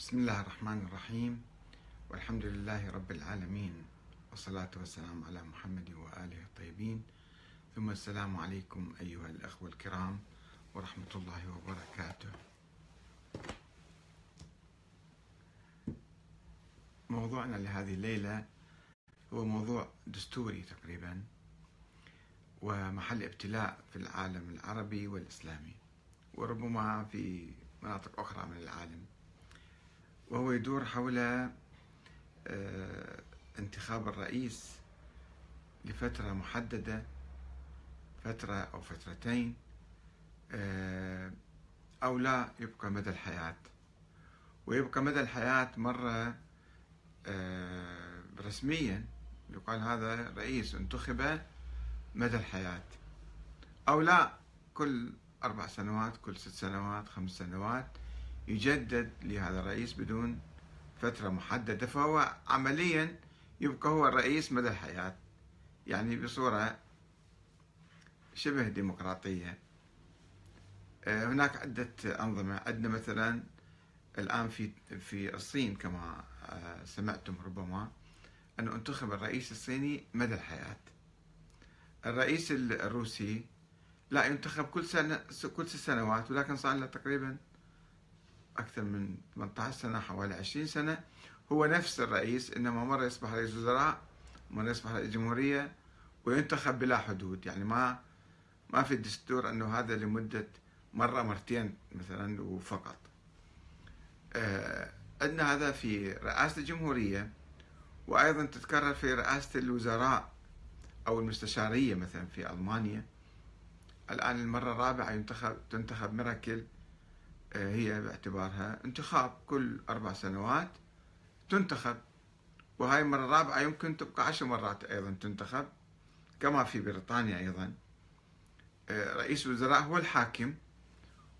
بسم الله الرحمن الرحيم. والحمد لله رب العالمين. والصلاة والسلام على محمد وآله الطيبين. ثم السلام عليكم أيها الأخوة الكرام ورحمة الله وبركاته. موضوعنا لهذه الليلة هو موضوع دستوري تقريبا ومحل ابتلاء في العالم العربي والإسلامي وربما في مناطق أخرى من العالم. وهو يدور حول آه، انتخاب الرئيس لفترة محددة فترة أو فترتين آه، أو لا يبقى مدى الحياة. ويبقى مدى الحياة مرة آه، رسميا يقال هذا رئيس انتخب مدى الحياة. أو لا كل أربع سنوات كل ست سنوات خمس سنوات. يجدد لهذا الرئيس بدون فترة محددة فهو عمليا يبقى هو الرئيس مدى الحياة يعني بصورة شبه ديمقراطية. آه، هناك عدة أنظمة عندنا مثلا الآن في في الصين كما آه، سمعتم ربما أنه انتخب الرئيس الصيني مدى الحياة. الرئيس الروسي لا ينتخب كل سنة كل ست سنوات ولكن صار له تقريبا أكثر من 18 سنة حوالي 20 سنة. هو نفس الرئيس إنما مرة يصبح رئيس وزراء مرة يصبح رئيس جمهورية وينتخب بلا حدود. يعني ما ما في الدستور أنه هذا لمدة مرة مرتين مثلا وفقط. آه عندنا هذا في رئاسة الجمهورية وأيضا تتكرر في رئاسة الوزراء أو المستشارية مثلا في ألمانيا. الآن المرة الرابعة ينتخب تنتخب ميراكل آه، هي باعتبارها انتخاب كل أربع سنوات تنتخب وهاي المرة الرابعة يمكن تبقى عشر مرات أيضا تنتخب كما في بريطانيا أيضا. آه، رئيس الوزراء هو الحاكم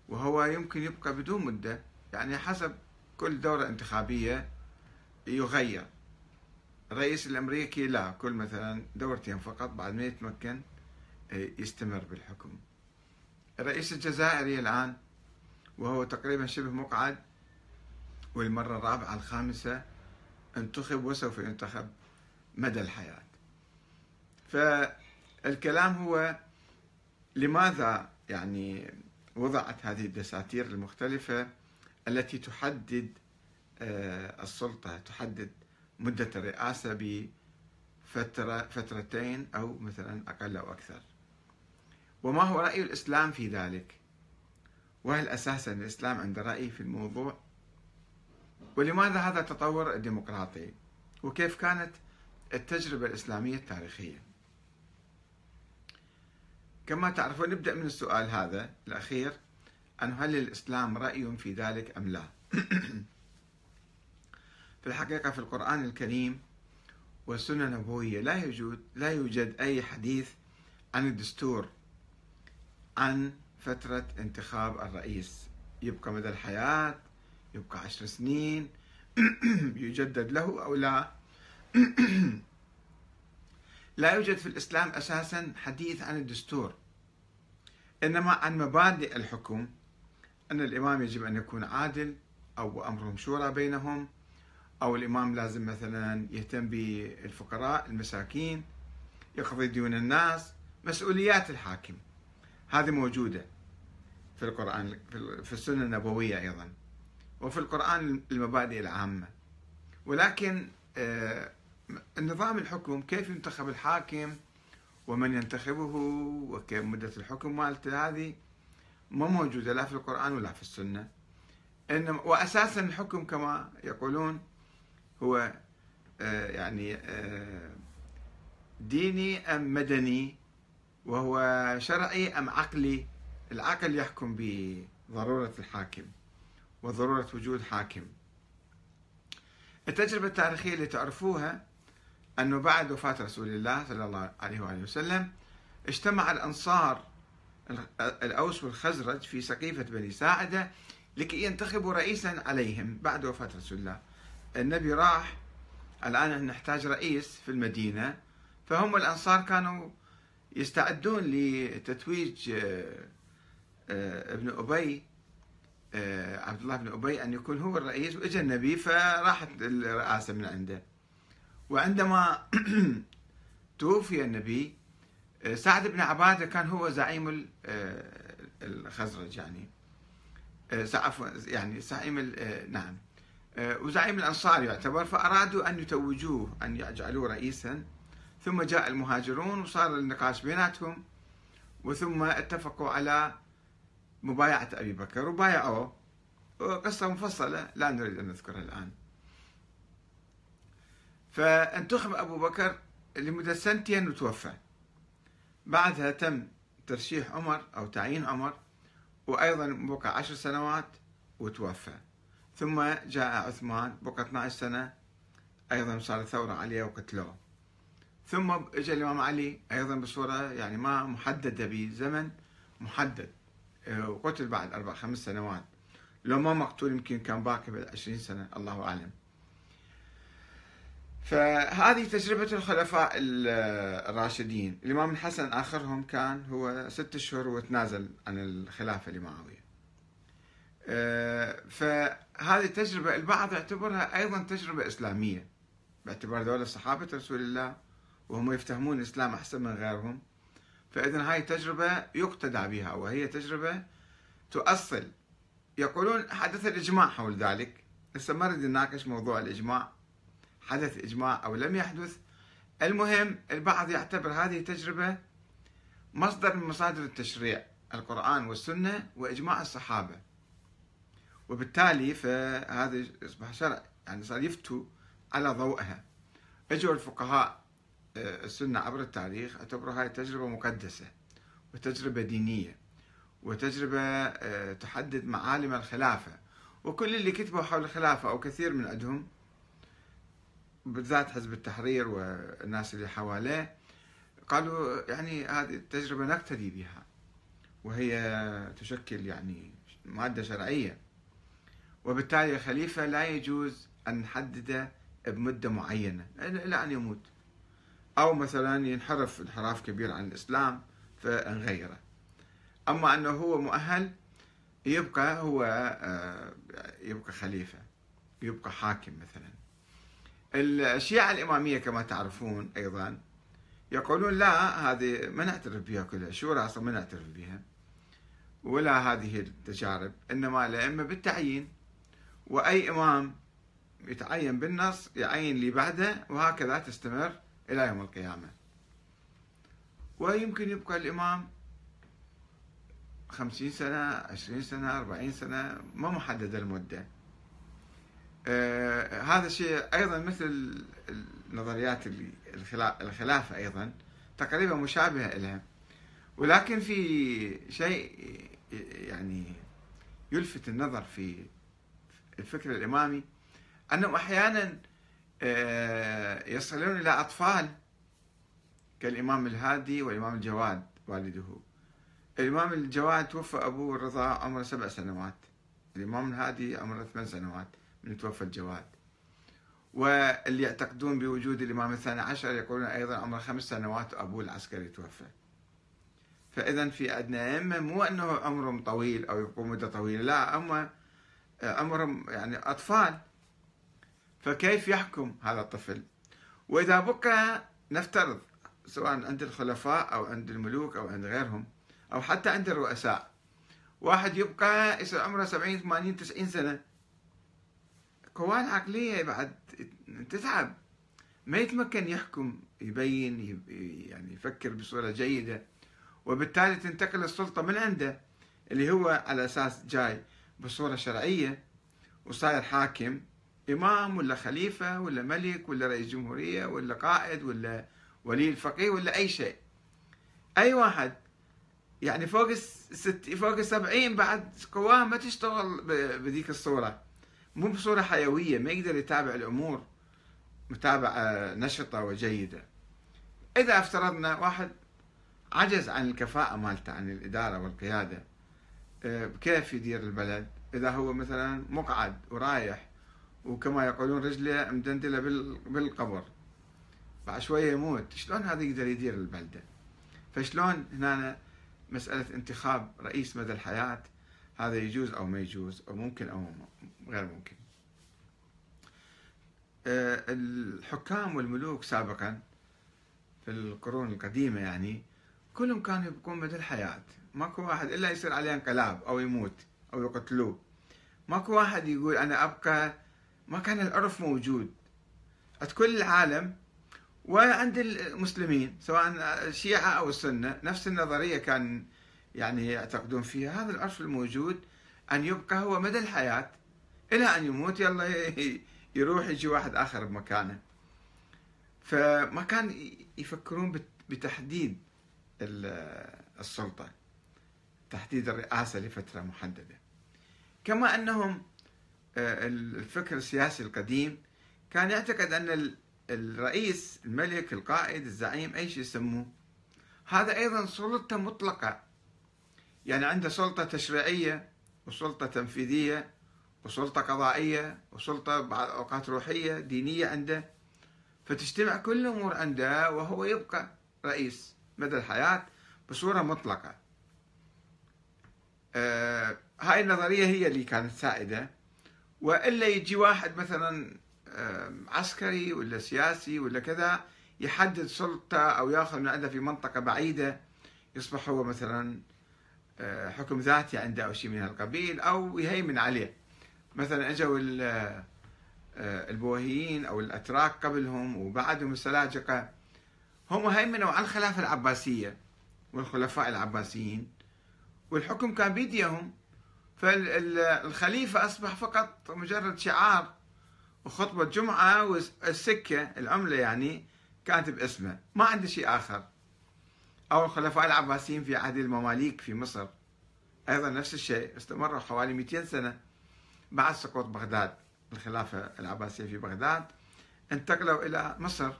وهو يمكن يبقى بدون مدة يعني حسب كل دورة انتخابية يغير. الرئيس الأمريكي لا كل مثلا دورتين فقط بعد ما يتمكن آه، يستمر بالحكم. الرئيس الجزائري الآن وهو تقريبا شبه مقعد والمرة الرابعة الخامسة انتخب وسوف ينتخب مدى الحياة. فالكلام هو لماذا يعني وضعت هذه الدساتير المختلفة التي تحدد آه، السلطة تحدد مدة الرئاسة بفترة فترتين أو مثلا أقل أو أكثر؟ وما هو رأي الإسلام في ذلك؟ وهل أساسا الإسلام عنده رأي في الموضوع؟ ولماذا هذا التطور الديمقراطي؟ وكيف كانت التجربة الإسلامية التاريخية؟ كما تعرفون نبدأ من السؤال هذا الأخير أن هل للإسلام رأي في ذلك أم لا؟ في الحقيقة في القرآن الكريم والسنة النبوية لا يوجد لا يوجد أي حديث عن الدستور عن فترة انتخاب الرئيس. يبقى مدى الحياة يبقى عشر سنين يجدد له أو لا؟ لا يوجد في الإسلام أساسا حديث عن الدستور. إنما عن مبادئ الحكم. أن الإمام يجب أن يكون عادل أو أمرهم شورى بينهم. أو الإمام لازم مثلا يهتم بالفقراء المساكين يقضي ديون الناس مسؤوليات الحاكم. هذه موجودة في القرآن في السنة النبوية أيضا وفي القرآن المبادئ العامة. ولكن آه، نظام الحكم كيف ينتخب الحاكم ومن ينتخبه وكيف مدة الحكم مالته هذه ما موجودة لا في القرآن ولا في السنة. إنما وأساسا الحكم كما يقولون هو آه، يعني آه، ديني أم مدني؟ وهو شرعي أم عقلي؟ العقل يحكم بضرورة الحاكم وضرورة وجود حاكم. التجربة التاريخية اللي تعرفوها أنه بعد وفاة رسول الله صلى الله عليه وآله وسلم اجتمع الأنصار الأوس والخزرج في سقيفة بني ساعدة لكي ينتخبوا رئيسا عليهم بعد وفاة رسول الله. النبي راح الآن نحتاج رئيس في المدينة فهم الأنصار كانوا يستعدون لتتويج آه، آه، ابن أبي آه، عبد الله بن أبي أن يكون هو الرئيس وإجا النبي فراحت الرئاسة من عنده. وعندما توفي النبي سعد بن عبادة كان هو زعيم الخزرج يعني. يعني زعيم نعم. وزعيم الأنصار يعتبر فأرادوا أن يتوجوه أن يجعلوه رئيسا. ثم جاء المهاجرون وصار النقاش بيناتهم وثم اتفقوا على مبايعة أبي بكر وبايعوه. قصة مفصلة لا نريد أن نذكرها الآن. فانتخب أبو بكر لمدة سنتين وتوفى. بعدها تم ترشيح عمر أو تعيين عمر وأيضا بقى عشر سنوات وتوفى. ثم جاء عثمان بقى 12 سنة أيضا صارت ثورة عليه وقتلوه. ثم اجى الإمام علي أيضا بصورة يعني ما محددة بزمن محدد آه، وقتل بعد أربع خمس سنوات. لو ما مقتول يمكن كان باقي بعد عشرين سنة الله أعلم. فهذه تجربة الخلفاء الراشدين. الإمام الحسن آخرهم كان هو ست أشهر وتنازل عن الخلافة لمعاوية آه، فهذه التجربة البعض يعتبرها أيضا تجربة إسلامية باعتبار ذولا صحابة رسول الله وهم يفتهمون الإسلام أحسن من غيرهم فإذا هاي تجربة يقتدى بها وهي تجربة تؤصل. يقولون حدث الإجماع حول ذلك. هسه ما نريد نناقش موضوع الإجماع حدث إجماع أو لم يحدث. المهم البعض يعتبر هذه التجربة مصدر من مصادر التشريع القرآن والسنة وإجماع الصحابة. وبالتالي فهذا يصبح شرع يعني صار يفتوا على ضوءها. اجوا الفقهاء السنة عبر التاريخ اعتبروا هاي تجربة مقدسة وتجربة دينية وتجربة آه، تحدد معالم الخلافة. وكل اللي كتبوا حول الخلافة أو كثير من عندهم بالذات حزب التحرير والناس اللي حواليه قالوا يعني هذه التجربة نقتدي بها وهي تشكل يعني مادة شرعية. وبالتالي الخليفة لا يجوز أن نحدده بمدة معينة إلى أن يموت. أو مثلا ينحرف انحراف كبير عن الإسلام فنغيره. أما أنه هو مؤهل يبقى هو آه، يبقى خليفة يبقى حاكم مثلا. الشيعة الإمامية كما تعرفون أيضا يقولون لا هذه ما نعترف بها كلها الشورى أصلا ما نعترف بها ولا هذه التجارب إنما الأئمة بالتعيين وأي إمام يتعين بالنص يعين اللي بعده وهكذا تستمر إلى يوم القيامة. ويمكن يبقى الإمام خمسين سنة عشرين سنة أربعين سنة ما محددة المدة. آه هذا الشيء أيضا مثل النظريات الخلافة أيضا تقريبا مشابهة لها ولكن في شيء يعني يلفت النظر في الفكر الإمامي أنهم أحيانا يصلون إلى أطفال كالإمام الهادي والإمام الجواد والده. الإمام الجواد توفى أبوه الرضا عمره سبع سنوات. الإمام الهادي عمره ثمان سنوات من توفى الجواد. واللي يعتقدون بوجود الإمام الثاني عشر يقولون أيضا عمره خمس سنوات أبوه العسكري توفى. فإذا في عندنا أئمة مو أنه عمرهم طويل أو يبقوا مدة طويلة لا هم عمرهم يعني أطفال. فكيف يحكم هذا الطفل؟ وإذا بقى نفترض سواء عند الخلفاء أو عند الملوك أو عند غيرهم أو حتى عند الرؤساء واحد يبقى يصير عمره 70 80 90 سنة قواه العقلية بعد تتعب. ما يتمكن يحكم يبين يعني يفكر بصورة جيدة. وبالتالي تنتقل السلطة من عنده اللي هو على أساس جاي بصورة شرعية وصاير حاكم. إمام ولا خليفة ولا ملك ولا رئيس جمهورية ولا قائد ولا ولي الفقيه ولا أي شيء. أي واحد. يعني فوق الست فوق السبعين بعد قواه ما تشتغل بذيك الصورة. مو بصورة حيوية ما يقدر يتابع الأمور متابعة نشطة وجيدة. إذا افترضنا واحد عجز عن الكفاءة مالته عن الإدارة والقيادة آه، كيف يدير البلد؟ إذا هو مثلا مقعد ورايح وكما يقولون رجله مدندلة بالقبر. بعد شوية يموت. شلون هذا يقدر يدير البلدة؟ فشلون هنا مسألة انتخاب رئيس مدى الحياة؟ هذا يجوز أو ما يجوز؟ أو ممكن أو غير ممكن. آه، الحكام والملوك سابقا في القرون القديمة يعني كلهم كانوا يبقون مدى الحياة. ماكو واحد إلا يصير عليه انقلاب أو يموت أو يقتلوه. ماكو واحد يقول أنا أبقى ما كان العرف موجود. كل العالم وعند المسلمين سواء الشيعة أو السنة نفس النظرية كان يعني يعتقدون فيها. هذا العرف الموجود أن يبقى هو مدى الحياة إلى أن يموت يلا يروح يجي واحد آخر بمكانه. فما كان يفكرون بتحديد السلطة تحديد الرئاسة لفترة محددة. كما أنهم الفكر السياسي القديم كان يعتقد أن الرئيس الملك القائد الزعيم أي شيء يسموه. هذا أيضا سلطة مطلقة. يعني عنده سلطة تشريعية وسلطة تنفيذية وسلطة قضائية وسلطة بعض أوقات روحية دينية عنده. فتجتمع كل الأمور عنده وهو يبقى رئيس مدى الحياة بصورة مطلقة. آه هاي النظرية هي اللي كانت سائدة. وإلا يجي واحد مثلا آه عسكري ولا سياسي ولا كذا يحدد سلطة أو يأخذ من عنده في منطقة بعيدة يصبح هو مثلا آه حكم ذاتي عنده أو شيء من هالقبيل أو يهيمن عليه. مثلا أجوا آه، البويهيين أو الأتراك قبلهم وبعدهم السلاجقة هم هيمنوا على الخلافة العباسية والخلفاء العباسيين والحكم كان بيديهم. فالخليفه أصبح فقط مجرد شعار وخطبة جمعة والسكة العملة يعني كانت باسمه ما عنده شيء آخر. أو الخلفاء العباسيين في عهد المماليك في مصر. أيضا نفس الشيء. استمروا حوالي 200 سنة بعد سقوط بغداد. الخلافة العباسية في بغداد انتقلوا إلى مصر.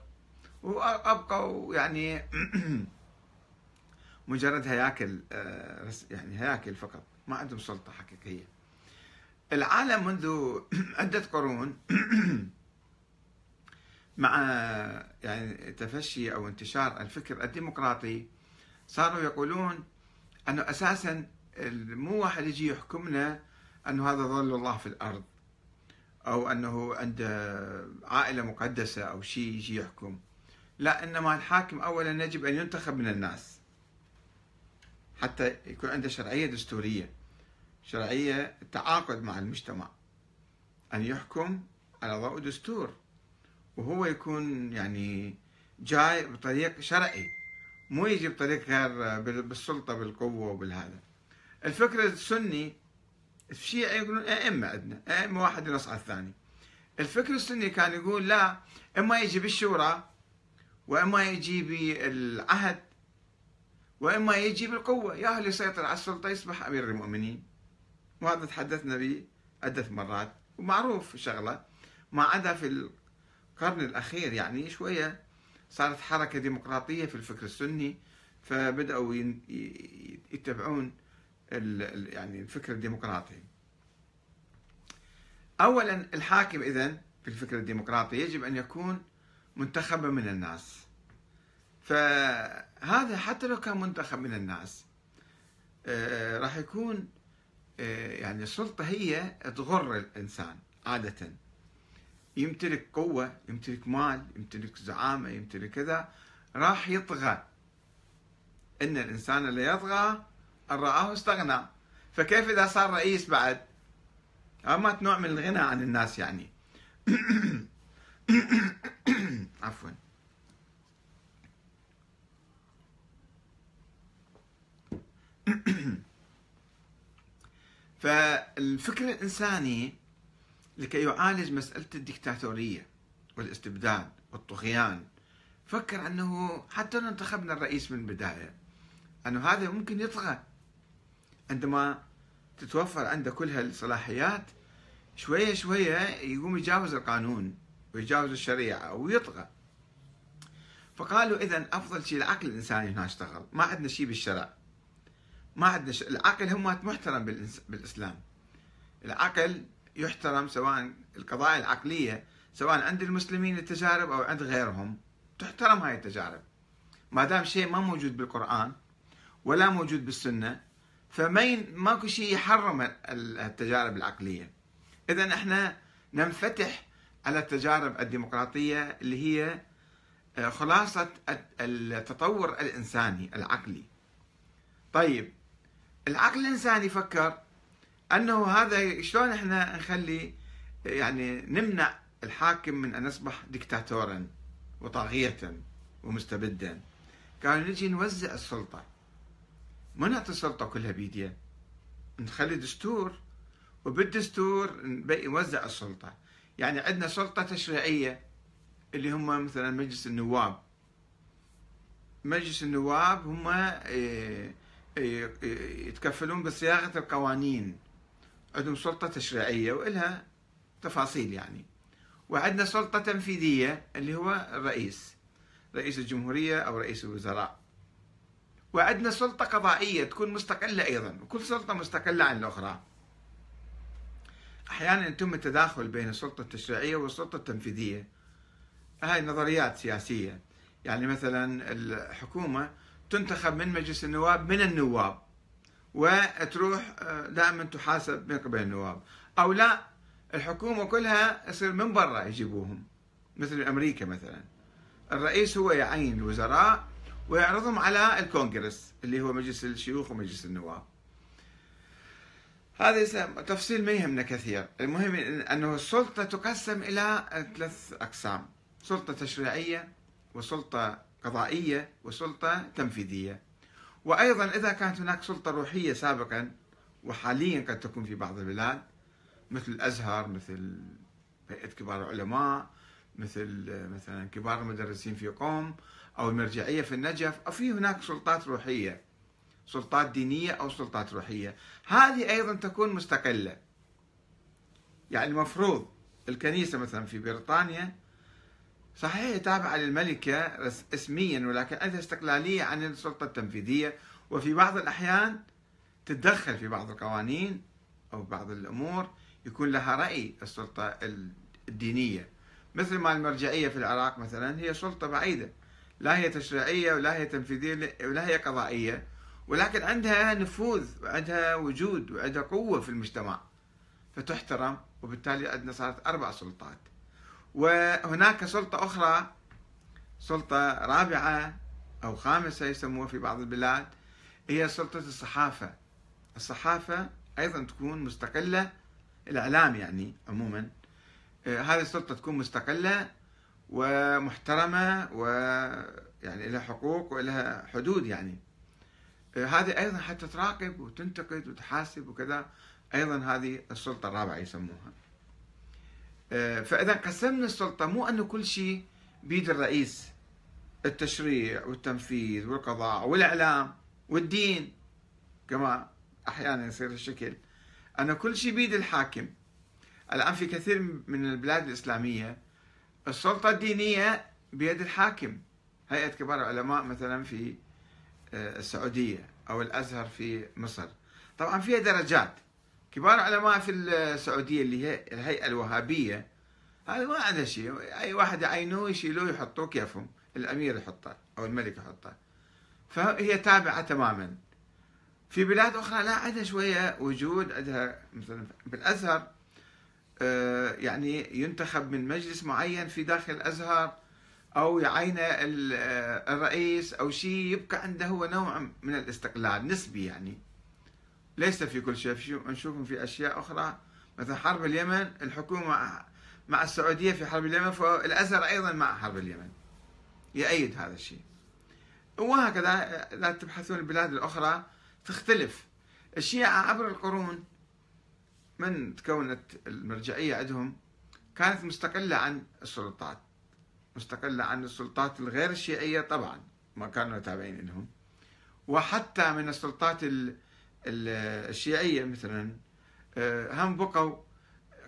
وأبقوا يعني مجرد هياكل آه، يعني هياكل فقط. ما عندهم سلطة حقيقية. العالم منذ عدة قرون مع يعني تفشي أو انتشار الفكر الديمقراطي صاروا يقولون أنه أساسا مو واحد يجي يحكمنا أنه هذا ظل الله في الأرض أو أنه عنده عائلة مقدسة أو شيء يجي يحكم. لا إنما الحاكم أولا يجب أن ينتخب من الناس حتى يكون عنده شرعية دستورية. شرعية التعاقد مع المجتمع. أن يحكم على ضوء دستور. وهو يكون يعني جاي بطريق شرعي. مو يجي بطريق غير بالسلطة بالقوة وبالهذا. الفكر السني الشيعة يقولون أئمة عندنا أئمة واحد ينص على الثاني. الفكر السني كان يقول لا إما يجي بالشورى وإما يجي بالعهد وإما يجي بالقوة. يا اللي يسيطر على السلطة يصبح أمير المؤمنين. وهذا تحدثنا به عدة مرات. ومعروف شغلة ما عدا في القرن الأخير يعني شوية صارت حركة ديمقراطية في الفكر السني فبدأوا يتبعون يعني الفكر الديمقراطي. اولا الحاكم اذا في الفكر الديمقراطي يجب أن يكون منتخبا من الناس. فهذا حتى لو كان منتخب من الناس آه، راح يكون يعني السلطة هي تغر الإنسان عادة. يمتلك قوة يمتلك مال يمتلك زعامة يمتلك كذا راح يطغى. إن الإنسان اللي يطغى أن رآه استغنى. فكيف إذا صار رئيس بعد؟ أما نوع من الغنى عن الناس يعني. عفوا. فالفكر الإنساني لكي يعالج مسألة الدكتاتورية والاستبداد والطغيان فكر أنه حتى لو انتخبنا الرئيس من البداية أنه هذا ممكن يطغى. عندما تتوفر عنده كل هالصلاحيات شوية شوية يقوم يجاوز القانون ويجاوز الشريعة ويطغى فقالوا إذا أفضل شيء العقل الإنساني هنا اشتغل ما عندنا شيء بالشرع. ما عندنا. العقل هو محترم بالإنس... بالإسلام. العقل يحترم سواء القضايا العقلية سواء عند المسلمين التجارب أو عند غيرهم. تحترم هاي التجارب. ما دام شيء ما موجود بالقرآن ولا موجود بالسنة فمين ماكو شيء يحرم التجارب العقلية. إذا إحنا ننفتح على التجارب الديمقراطية اللي هي آه، خلاصة التطور الإنساني العقلي. طيب العقل الإنساني فكر أنه هذا شلون إحنا نخلي يعني نمنع الحاكم من أن يصبح دكتاتورا وطاغية ومستبدا. قالوا نجي نوزع السلطة. ما نعطي السلطة كلها بيديه نخلي دستور وبالدستور نوزع السلطة. يعني عندنا سلطة تشريعية اللي هم مثلا مجلس النواب. مجلس النواب هم آه، يتكفلون بصياغة القوانين. عندهم سلطة تشريعية وإلها تفاصيل يعني. وعندنا سلطة تنفيذية اللي هو الرئيس رئيس الجمهورية أو رئيس الوزراء. وعندنا سلطة قضائية تكون مستقلة أيضا وكل سلطة مستقلة عن الأخرى. أحيانا يتم التداخل بين السلطة التشريعية والسلطة التنفيذية. هاي نظريات سياسية. يعني مثلا الحكومة تنتخب من مجلس النواب من النواب. وتروح آه، دائما تحاسب من قبل النواب. أو لا الحكومة كلها يصير من برا يجيبوهم. مثل أمريكا مثلا. الرئيس هو يعين الوزراء ويعرضهم على الكونغرس اللي هو مجلس الشيوخ ومجلس النواب. هذا تفصيل ما يهمنا كثير. المهم أنه السلطة تقسم إلى ثلاث أقسام. سلطة تشريعية وسلطة قضائية وسلطة تنفيذية. وأيضا إذا كانت هناك سلطة روحية سابقا وحاليا قد تكون في بعض البلاد مثل الأزهر مثل هيئة كبار العلماء مثل مثلا كبار المدرسين في قوم أو المرجعية في النجف أو في هناك سلطات روحية سلطات دينية أو سلطات روحية. هذه أيضا تكون مستقلة. يعني المفروض الكنيسة مثلا في بريطانيا صحيح تابعة للملكة اسميا ولكن عندها استقلالية عن السلطة التنفيذية. وفي بعض الأحيان تتدخل في بعض القوانين أو بعض الأمور يكون لها رأي السلطة الدينية. مثل ما المرجعية في العراق مثلا هي سلطة بعيدة. لا هي تشريعية ولا هي تنفيذية ولا هي قضائية. ولكن عندها نفوذ وعندها وجود وعندها قوة في المجتمع. فتحترم وبالتالي عندنا صارت أربع سلطات. وهناك سلطة أخرى سلطة رابعة أو خامسة يسموها في بعض البلاد هي سلطة الصحافة. الصحافة أيضا تكون مستقلة الإعلام يعني عموما. آه، هذه السلطة تكون مستقلة ومحترمة ويعني لها حقوق ولها حدود يعني. آه، هذه أيضا حتى تراقب وتنتقد وتحاسب وكذا أيضا هذه السلطة الرابعة يسموها. آه، فإذا قسمنا السلطة مو أنه كل شيء بيد الرئيس التشريع والتنفيذ والقضاء والإعلام والدين. كما أحيانا يصير الشكل. أن كل شيء بيد الحاكم. الآن في كثير من البلاد الإسلامية السلطة الدينية بيد الحاكم. هيئة كبار العلماء مثلا في آه، السعودية أو الأزهر في مصر. طبعا فيها درجات. كبار العلماء في السعودية اللي هي الهيئة الوهابية. هذا ما عنده شيء. أي واحد يعينوه يشيلوه يحطوه كيفهم الأمير يحطه أو الملك يحطه. فهي تابعة تماما. في بلاد أخرى لا عندها شوية وجود عندها مثلا بالأزهر آه، يعني ينتخب من مجلس معين في داخل الأزهر أو يعين آه، الرئيس أو شيء يبقى عنده هو نوع من الاستقلال نسبي يعني. ليس في كل شيء. نشوف في أشياء أخرى. مثلا حرب اليمن الحكومة مع السعودية في حرب اليمن فالأزهر أيضا مع حرب اليمن. يأيد هذا الشيء. وهكذا إذا تبحثون البلاد الأخرى تختلف. الشيعة عبر القرون من تكونت المرجعية عندهم كانت مستقلة عن السلطات. مستقلة عن السلطات الغير الشيعية طبعا ما كانوا تابعين لهم. وحتى من السلطات الشيعية مثلا آه، هم بقوا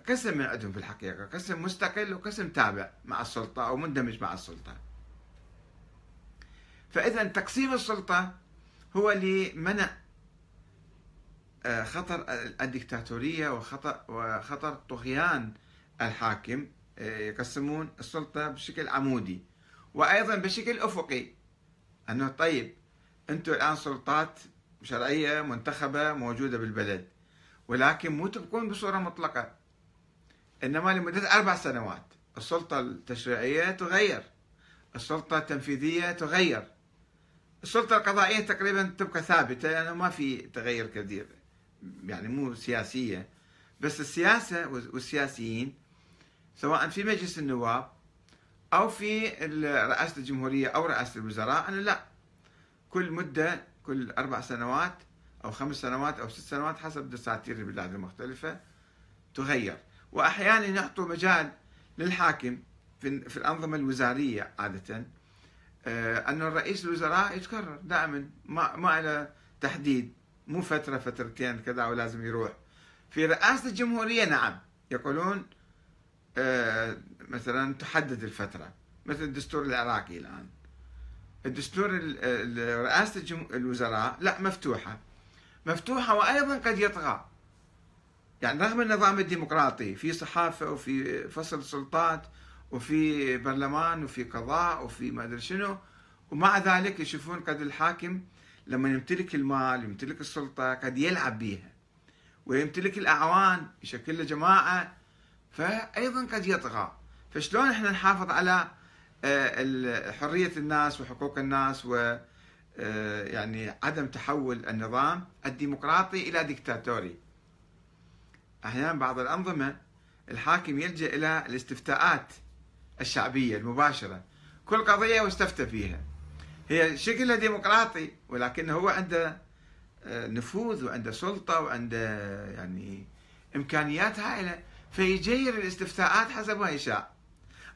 قسم من عندهم في الحقيقة قسم مستقل وقسم تابع مع السلطة أو مندمج مع السلطة. فإذا تقسيم السلطة هو لمنع آه، خطر الدكتاتورية وخطر وخطر طغيان الحاكم آه، يقسمون السلطة بشكل عمودي وأيضا بشكل أفقي. أنه طيب أنتم الآن سلطات شرعية منتخبة موجودة بالبلد ولكن مو تبقون بصورة مطلقة. إنما لمدة أربع سنوات السلطة التشريعية تغير السلطة التنفيذية تغير. السلطة القضائية تقريبا تبقى ثابتة يعني ما في تغير كثير يعني مو سياسية. بس السياسة والسياسيين سواء في مجلس النواب أو في رئاسة الجمهورية أو رئاسة الوزراء أنا لا. كل مدة كل أربع سنوات أو خمس سنوات أو ست سنوات حسب دساتير البلاد المختلفة تغير. وأحيانا يعطوا مجال للحاكم في الأنظمة الوزارية عادة. آه، أن الرئيس الوزراء يتكرر دائما ما ما له تحديد مو فترة فترتين كذا ولازم يروح. في رئاسة الجمهورية نعم يقولون آه، مثلا تحدد الفترة مثل الدستور العراقي الآن. الدستور رئاسة الوزراء لا مفتوحة. مفتوحة وأيضا قد يطغى. يعني رغم النظام الديمقراطي في صحافة وفي فصل سلطات وفي برلمان وفي قضاء وفي ما أدري شنو ومع ذلك يشوفون قد الحاكم لما يمتلك المال يمتلك السلطة قد يلعب بها ويمتلك الأعوان يشكل جماعة فأيضا قد يطغى. فشلون إحنا نحافظ على حرية الناس وحقوق الناس و آه، يعني عدم تحول النظام الديمقراطي إلى ديكتاتوري. أحيانا بعض الأنظمة الحاكم يلجأ إلى الاستفتاءات الشعبية المباشرة. كل قضية واستفتى فيها. هي شكلها ديمقراطي ولكن هو عنده آه، نفوذ وعنده سلطة وعنده يعني إمكانيات هائلة. فيجير الاستفتاءات حسب ما يشاء.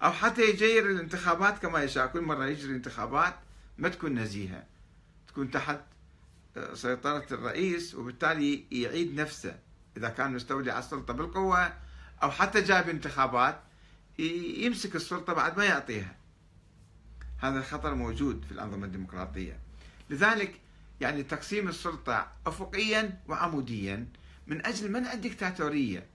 أو حتى يجير الانتخابات كما يشاء. كل مرة يجري انتخابات ما تكون نزيهة. تكون تحت آه، سيطرة الرئيس وبالتالي يعيد نفسه. إذا كان مستولي على السلطة بالقوة أو حتى جاب انتخابات يمسك السلطة بعد ما يعطيها. هذا الخطر موجود في الأنظمة الديمقراطية. لذلك يعني تقسيم السلطة أفقيا وعموديا من أجل منع الدكتاتورية.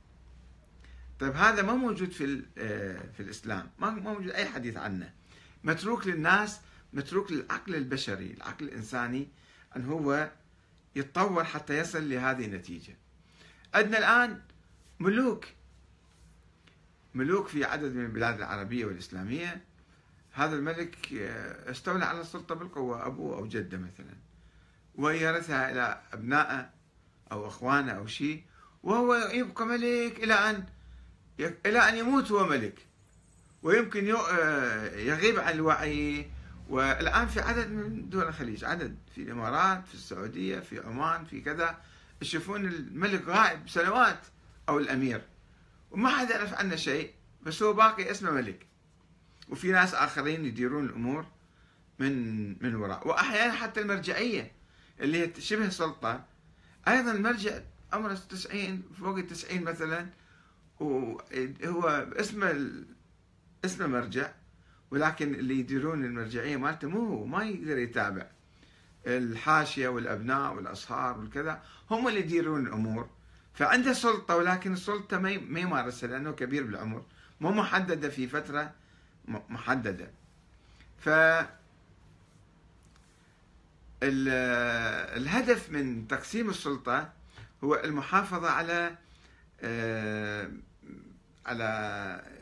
طيب هذا ما موجود في آه، في الإسلام. ما موجود أي حديث عنه. متروك للناس متروك للعقل البشري العقل الإنساني أن هو يتطور حتى يصل لهذه النتيجة. عندنا الآن ملوك. ملوك في عدد من البلاد العربية والإسلامية. هذا الملك آه، استولى على السلطة بالقوة أبوه أو جده مثلا. ويرثها إلى أبنائه أو أخوانه أو شيء وهو يبقى ملك إلى أن إلى أن يموت هو ملك. ويمكن آه، يغيب عن الوعي. والآن في عدد من دول الخليج عدد. في الإمارات في السعودية في عمان في كذا. يشوفون الملك غائب سنوات أو الأمير. وما حد يعرف عنه شيء بس هو باقي اسمه ملك. وفي ناس آخرين يديرون الأمور من من وراء. وأحيانا حتى المرجعية اللي هي شبه سلطة أيضا المرجع عمره 90 فوق ال 90 مثلا. وهو اسمه اسمه مرجع ولكن اللي يديرون المرجعية مالته مو هو ما يقدر يتابع. الحاشية والأبناء والأصهار والكذا هم اللي يديرون الأمور. فعنده سلطة ولكن السلطه ما ما يمارسها لأنه كبير بالعمر. مو محددة في فترة محددة. ف الهدف من تقسيم السلطة هو المحافظة على آه، على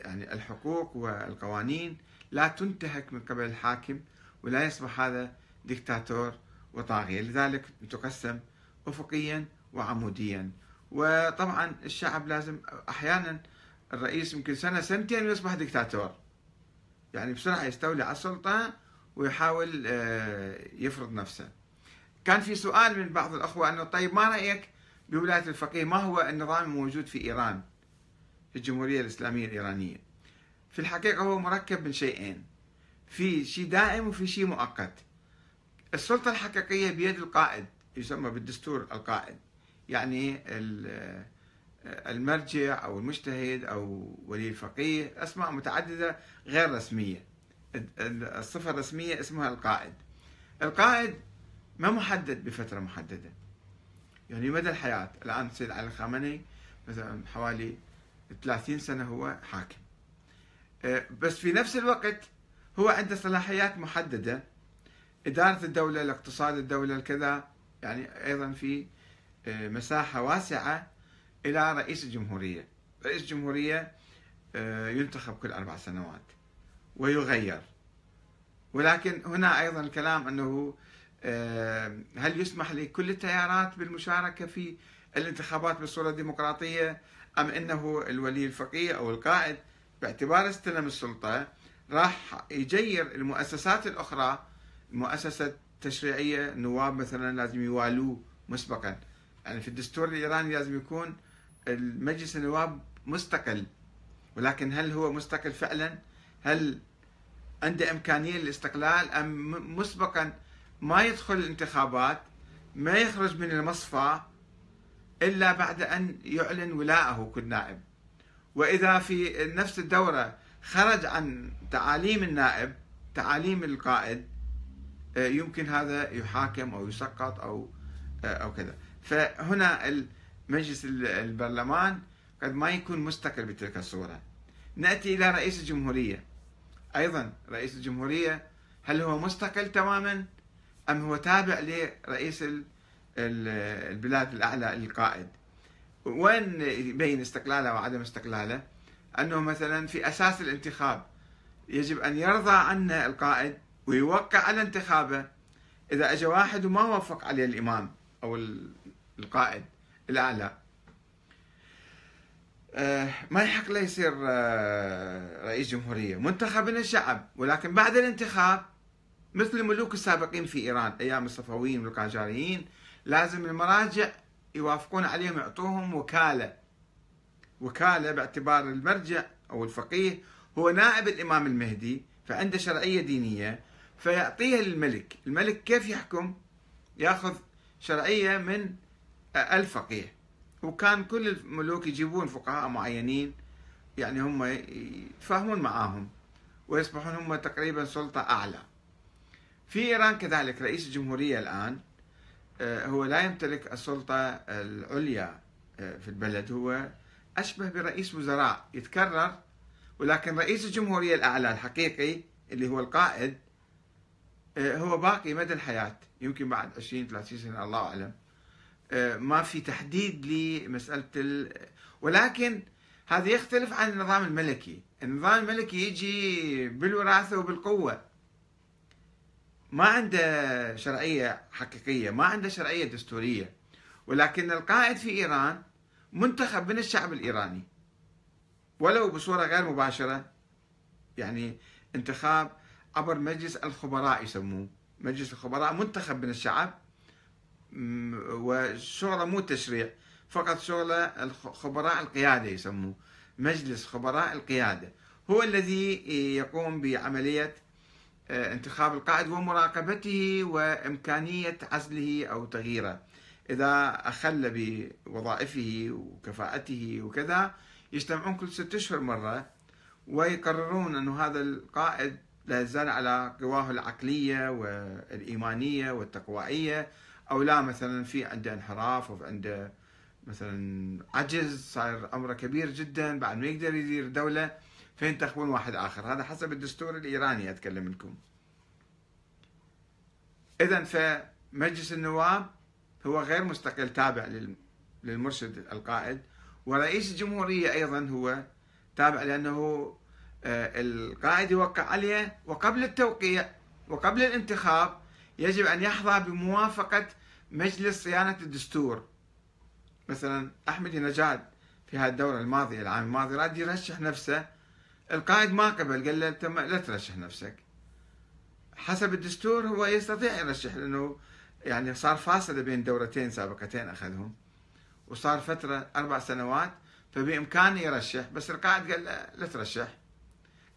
يعني الحقوق والقوانين لا تنتهك من قبل الحاكم ولا يصبح هذا دكتاتور وطاغية. لذلك تقسم أفقيا وعموديا. وطبعا الشعب لازم أحيانا الرئيس يمكن سنة سنتين ويصبح دكتاتور يعني بسرعة يستولي على السلطة ويحاول آه، يفرض نفسه. كان في سؤال من بعض الأخوة أنه طيب ما رأيك بولاية الفقيه؟ ما هو النظام الموجود في إيران؟ في الجمهورية الإسلامية الإيرانية. في الحقيقة هو مركب من شيئين. في شيء دائم وفي شيء مؤقت. السلطة الحقيقية بيد القائد يسمى بالدستور القائد. يعني المرجع أو المجتهد أو ولي الفقيه أسماء متعددة غير رسمية. الصفة الرسمية اسمها القائد. القائد ما محدد بفترة محددة. يعني مدى الحياة. الآن السيد علي الخامنئي مثلا حوالي 30 سنة هو حاكم. آه، بس في نفس الوقت هو عنده صلاحيات محددة. إدارة الدولة الاقتصاد الدولة الكذا. يعني أيضا في آه، مساحة واسعة إلى رئيس الجمهورية. رئيس الجمهورية آه، ينتخب كل أربع سنوات ويغير. ولكن هنا أيضا الكلام أنه هل يسمح لكل التيارات بالمشاركة في الانتخابات بصورة ديمقراطية؟ أم أنه الولي الفقيه أو القائد؟ باعتبار استلم السلطة راح يجير المؤسسات الأخرى المؤسسة التشريعية النواب مثلا لازم يوالوه مسبقا. يعني في الدستور الإيراني لازم يكون المجلس النواب مستقل. ولكن هل هو مستقل فعلا؟ هل عنده إمكانية للاستقلال أم مسبقا ما يدخل الانتخابات ما يخرج من المصفى إلا بعد أن يعلن ولاءه كل نائب وإذا في نفس الدورة خرج عن تعاليم النائب تعاليم القائد آه، يمكن هذا يحاكم أو يسقط أو آه، أو كذا. فهنا مجلس البرلمان قد ما يكون مستقل بتلك الصورة. نأتي إلى رئيس الجمهورية. أيضا رئيس الجمهورية هل هو مستقل تماما أم هو تابع لرئيس البلاد الأعلى القائد وين يبين استقلاله وعدم استقلاله؟ أنه مثلا في أساس الانتخاب يجب أن يرضى عنه القائد ويوقع على انتخابه. إذا أجى واحد وما وافق عليه الإمام أو القائد الأعلى آه، ما يحق له يصير آه، رئيس جمهورية. منتخب من الشعب ولكن بعد الانتخاب مثل الملوك السابقين في إيران أيام الصفويين والقاجاريين لازم المراجع يوافقون عليهم يعطوهم وكالة. وكالة باعتبار المرجع أو الفقيه هو نائب الإمام المهدي فعنده شرعية دينية فيعطيها للملك. الملك كيف يحكم؟ ياخذ شرعية من الفقيه. وكان كل الملوك يجيبون فقهاء معينين يعني هم يتفاهمون معاهم ويصبحون هم تقريبا سلطة أعلى. في إيران كذلك رئيس الجمهورية الآن هو لا يمتلك السلطة العليا آه، في البلد. هو أشبه برئيس وزراء يتكرر ولكن رئيس الجمهورية الأعلى الحقيقي اللي هو القائد آه، هو باقي مدى الحياة. يمكن بعد 20 30 سنة الله أعلم. ما في تحديد لمسألة ال... ولكن هذا يختلف عن النظام الملكي. النظام الملكي يجي بالوراثة وبالقوة. ما عنده شرعية حقيقية ما عنده شرعية دستورية. ولكن القائد في إيران منتخب من الشعب الإيراني. ولو بصورة غير مباشرة يعني انتخاب عبر مجلس الخبراء يسموه. مجلس الخبراء منتخب من الشعب وشغله مو تشريع فقط شغله الخبراء القيادة يسموه. مجلس خبراء القيادة. هو الذي يقوم بعملية انتخاب القائد ومراقبته وإمكانية عزله أو تغييره. إذا أخل بوظائفه وكفاءته وكذا يجتمعون كل ستة أشهر مرة ويقررون أن هذا القائد لا يزال على قواه العقلية والإيمانية والتقوائية أو لا مثلا في عنده انحراف أو عنده مثلا عجز صاير عمره كبير جدا بعد ما يقدر يدير دولة. فينتخبون واحد آخر؟ هذا حسب الدستور الإيراني أتكلم لكم إذا فمجلس النواب هو غير مستقل تابع للمرشد القائد ورئيس الجمهورية أيضا هو تابع لأنه آه، القائد يوقع عليه وقبل التوقيع وقبل الانتخاب يجب أن يحظى بموافقة مجلس صيانة الدستور. مثلا أحمد نجاد في هذه الدورة الماضية العام الماضي راد يرشح نفسه القائد ما قبل قال له لا ترشح نفسك. حسب الدستور هو يستطيع يرشح لأنه يعني صار فاصلة بين دورتين سابقتين أخذهم. وصار فترة أربع سنوات فبإمكانه يرشح بس القائد قال له لا ترشح.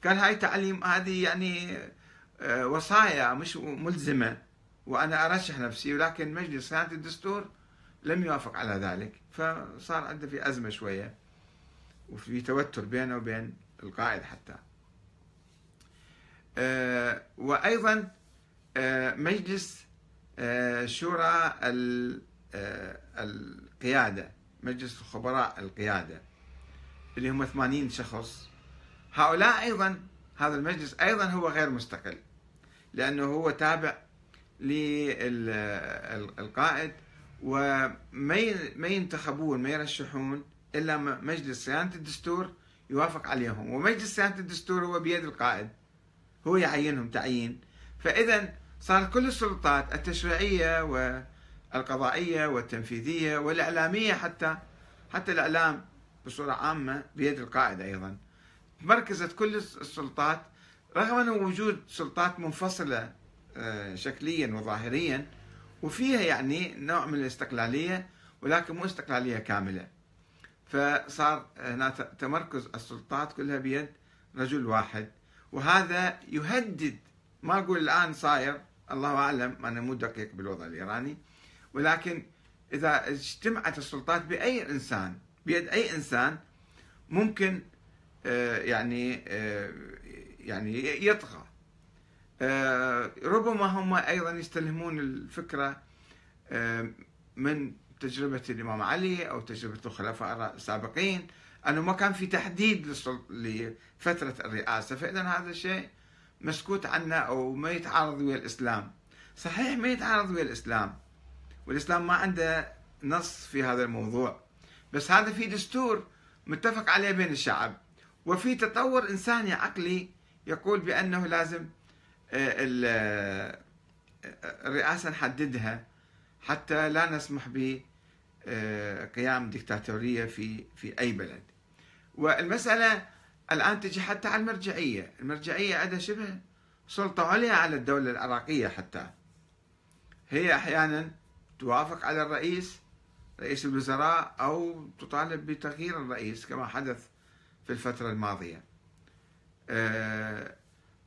قال هاي تعليم هذه يعني آه، وصايا مش ملزمة وأنا أرشح نفسي ولكن مجلس صيانة الدستور لم يوافق على ذلك. فصار عنده في أزمة شوية وفي توتر بينه وبين القائد حتى. آه، وأيضا آه، مجلس آه، شورى القيادة مجلس خبراء القيادة اللي هم 80 شخص. هؤلاء أيضا هذا المجلس أيضا هو غير مستقل لأنه هو تابع للقائد وما ما ينتخبون ما يرشحون إلا مجلس صيانة الدستور يوافق عليهم. ومجلس صيانه الدستور هو بيد القائد. هو يعينهم تعيين. فاذا صارت كل السلطات التشريعية والقضائية والتنفيذية والإعلامية حتى حتى الإعلام بصورة عامة بيد القائد أيضا. مركزت كل السلطات رغم انه وجود سلطات منفصلة آه، شكليا وظاهريا وفيها يعني نوع من الاستقلالية ولكن مو استقلالية كاملة. فصار هنا تمركز السلطات كلها بيد رجل واحد. وهذا يهدد ما أقول الآن صاير الله أعلم أنا مو دقيق بالوضع الإيراني ولكن إذا اجتمعت السلطات بأي إنسان بيد أي إنسان ممكن آه، يعني آه، يعني يطغى. آه، ربما هم أيضا يستلهمون الفكرة من تجربة الإمام علي أو تجربة الخلفاء السابقين أنه ما كان في تحديد لفترة الرئاسة فاذا هذا الشيء مسكوت عنه أو ما يتعارض ويا الإسلام. صحيح ما يتعارض ويا الإسلام والإسلام ما عنده نص في هذا الموضوع بس هذا في دستور متفق عليه بين الشعب. وفي تطور إنساني عقلي يقول بأنه لازم آه، آه، الرئاسه نحددها. حتى لا نسمح بقيام ديكتاتورية في في أي بلد. والمسألة الآن تجي حتى على المرجعية، المرجعية عندها شبه سلطة عليا على الدولة العراقية حتى. هي أحيانا توافق على الرئيس رئيس الوزراء أو تطالب بتغيير الرئيس كما حدث في الفترة الماضية. آه،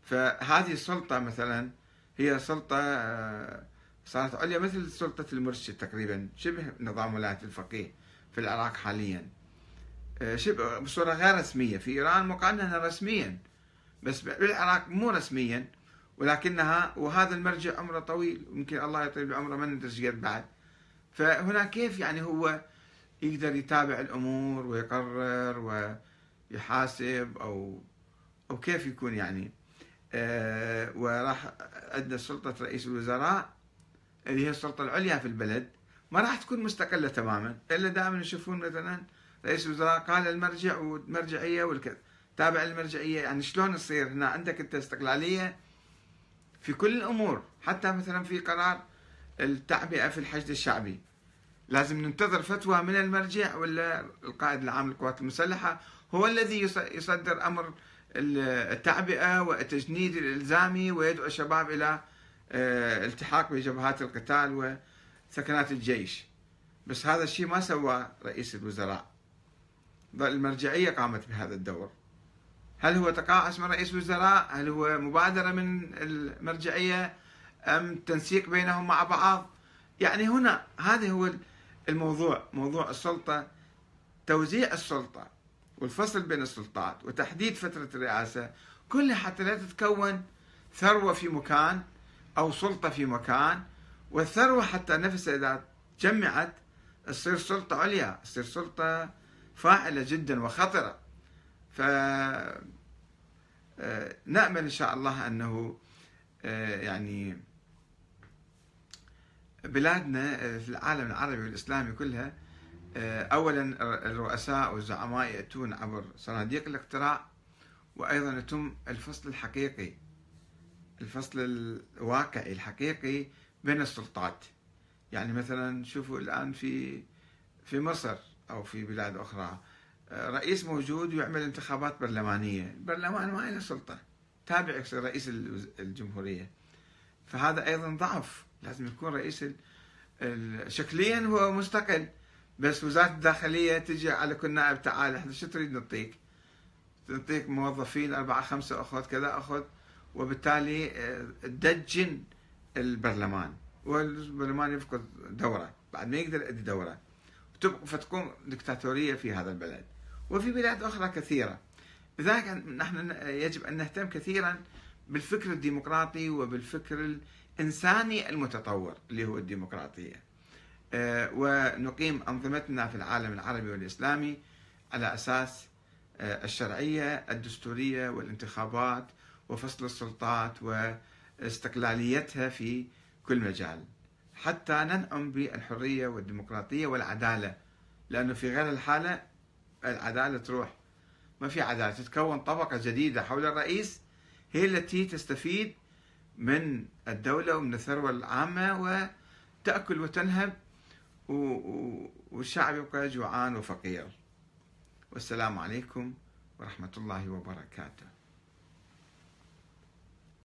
فهذه السلطة مثلا هي سلطة آه، صارت عليا مثل سلطة المرشد تقريبا شبه نظام ولاية الفقيه في العراق حاليا. آه، شبه بصورة غير رسمية. في إيران مقننة رسميا بس بالعراق مو رسميا ولكنها وهذا المرجع عمره طويل. يمكن الله يطيل بعمره ما ندري بعد. فهنا كيف يعني هو يقدر يتابع الأمور ويقرر ويحاسب أو أو كيف يكون يعني؟ آه وراح عندنا سلطة رئيس الوزراء اللي هي السلطة العليا في البلد ما راح تكون مستقلة تماما إلا دائما يشوفون مثلا رئيس الوزراء قال المرجع والمرجعية والكذا تابع المرجعيه يعني شلون يصير؟ هنا عندك أنت استقلالية في كل الأمور حتى مثلا في قرار التعبئة في الحشد الشعبي. لازم ننتظر فتوى من المرجع ولا القائد العام للقوات المسلحة هو الذي يصدر أمر التعبئة والتجنيد الإلزامي ويدعو الشباب إلى التحاق بجبهات القتال وسكنات الجيش. بس هذا الشيء ما سواه رئيس الوزراء. المرجعية قامت بهذا الدور. هل هو تقاعس من رئيس الوزراء هل هو مبادرة من المرجعية؟ أم تنسيق بينهم مع بعض؟ يعني هنا هذا هو الموضوع موضوع السلطة توزيع السلطة والفصل بين السلطات وتحديد فترة الرئاسة. كلها حتى لا تتكون ثروة في مكان أو سلطة في مكان والثروة حتى نفسها إذا جمعت تصير سلطة عليا تصير سلطة فاعلة جدا وخطرة. ف آه، نأمل إن شاء الله أنه آه، يعني بلادنا آه، في العالم العربي والإسلامي كلها أولا الرؤساء والزعماء يأتون عبر صناديق الاقتراع وأيضا يتم الفصل الحقيقي. الفصل الواقعي الحقيقي بين السلطات. يعني مثلا شوفوا الآن في في مصر أو في بلاد أخرى رئيس موجود ويعمل انتخابات برلمانية. البرلمان ما له سلطة. تابع رئيس الجمهورية. فهذا أيضا ضعف. لازم يكون رئيس شكليا هو مستقل. بس وزارة الداخلية تجي على كل نائب تعال إحنا شو تريد نعطيك؟ نعطيك موظفين أربعة خمسة أخذ كذا أخذ وبالتالي آه، تدجن البرلمان. والبرلمان يفقد دوره. بعد ما يقدر يؤدي دوره فتكون دكتاتورية في هذا البلد. وفي بلاد أخرى كثيرة. لذلك نحن يجب أن نهتم كثيرا بالفكر الديمقراطي وبالفكر الإنساني المتطور اللي هو الديمقراطية. آه، ونقيم أنظمتنا في العالم العربي والإسلامي على أساس آه، الشرعية الدستورية والانتخابات وفصل السلطات واستقلاليتها في كل مجال. حتى ننعم بالحرية والديمقراطية والعدالة لأنه في غير الحالة العدالة تروح. ما في عدالة تتكون طبقة جديدة حول الرئيس هي التي تستفيد من الدولة ومن الثروة العامة وتأكل وتنهب والشعب يبقى جوعان وفقير. والسلام عليكم ورحمة الله وبركاته.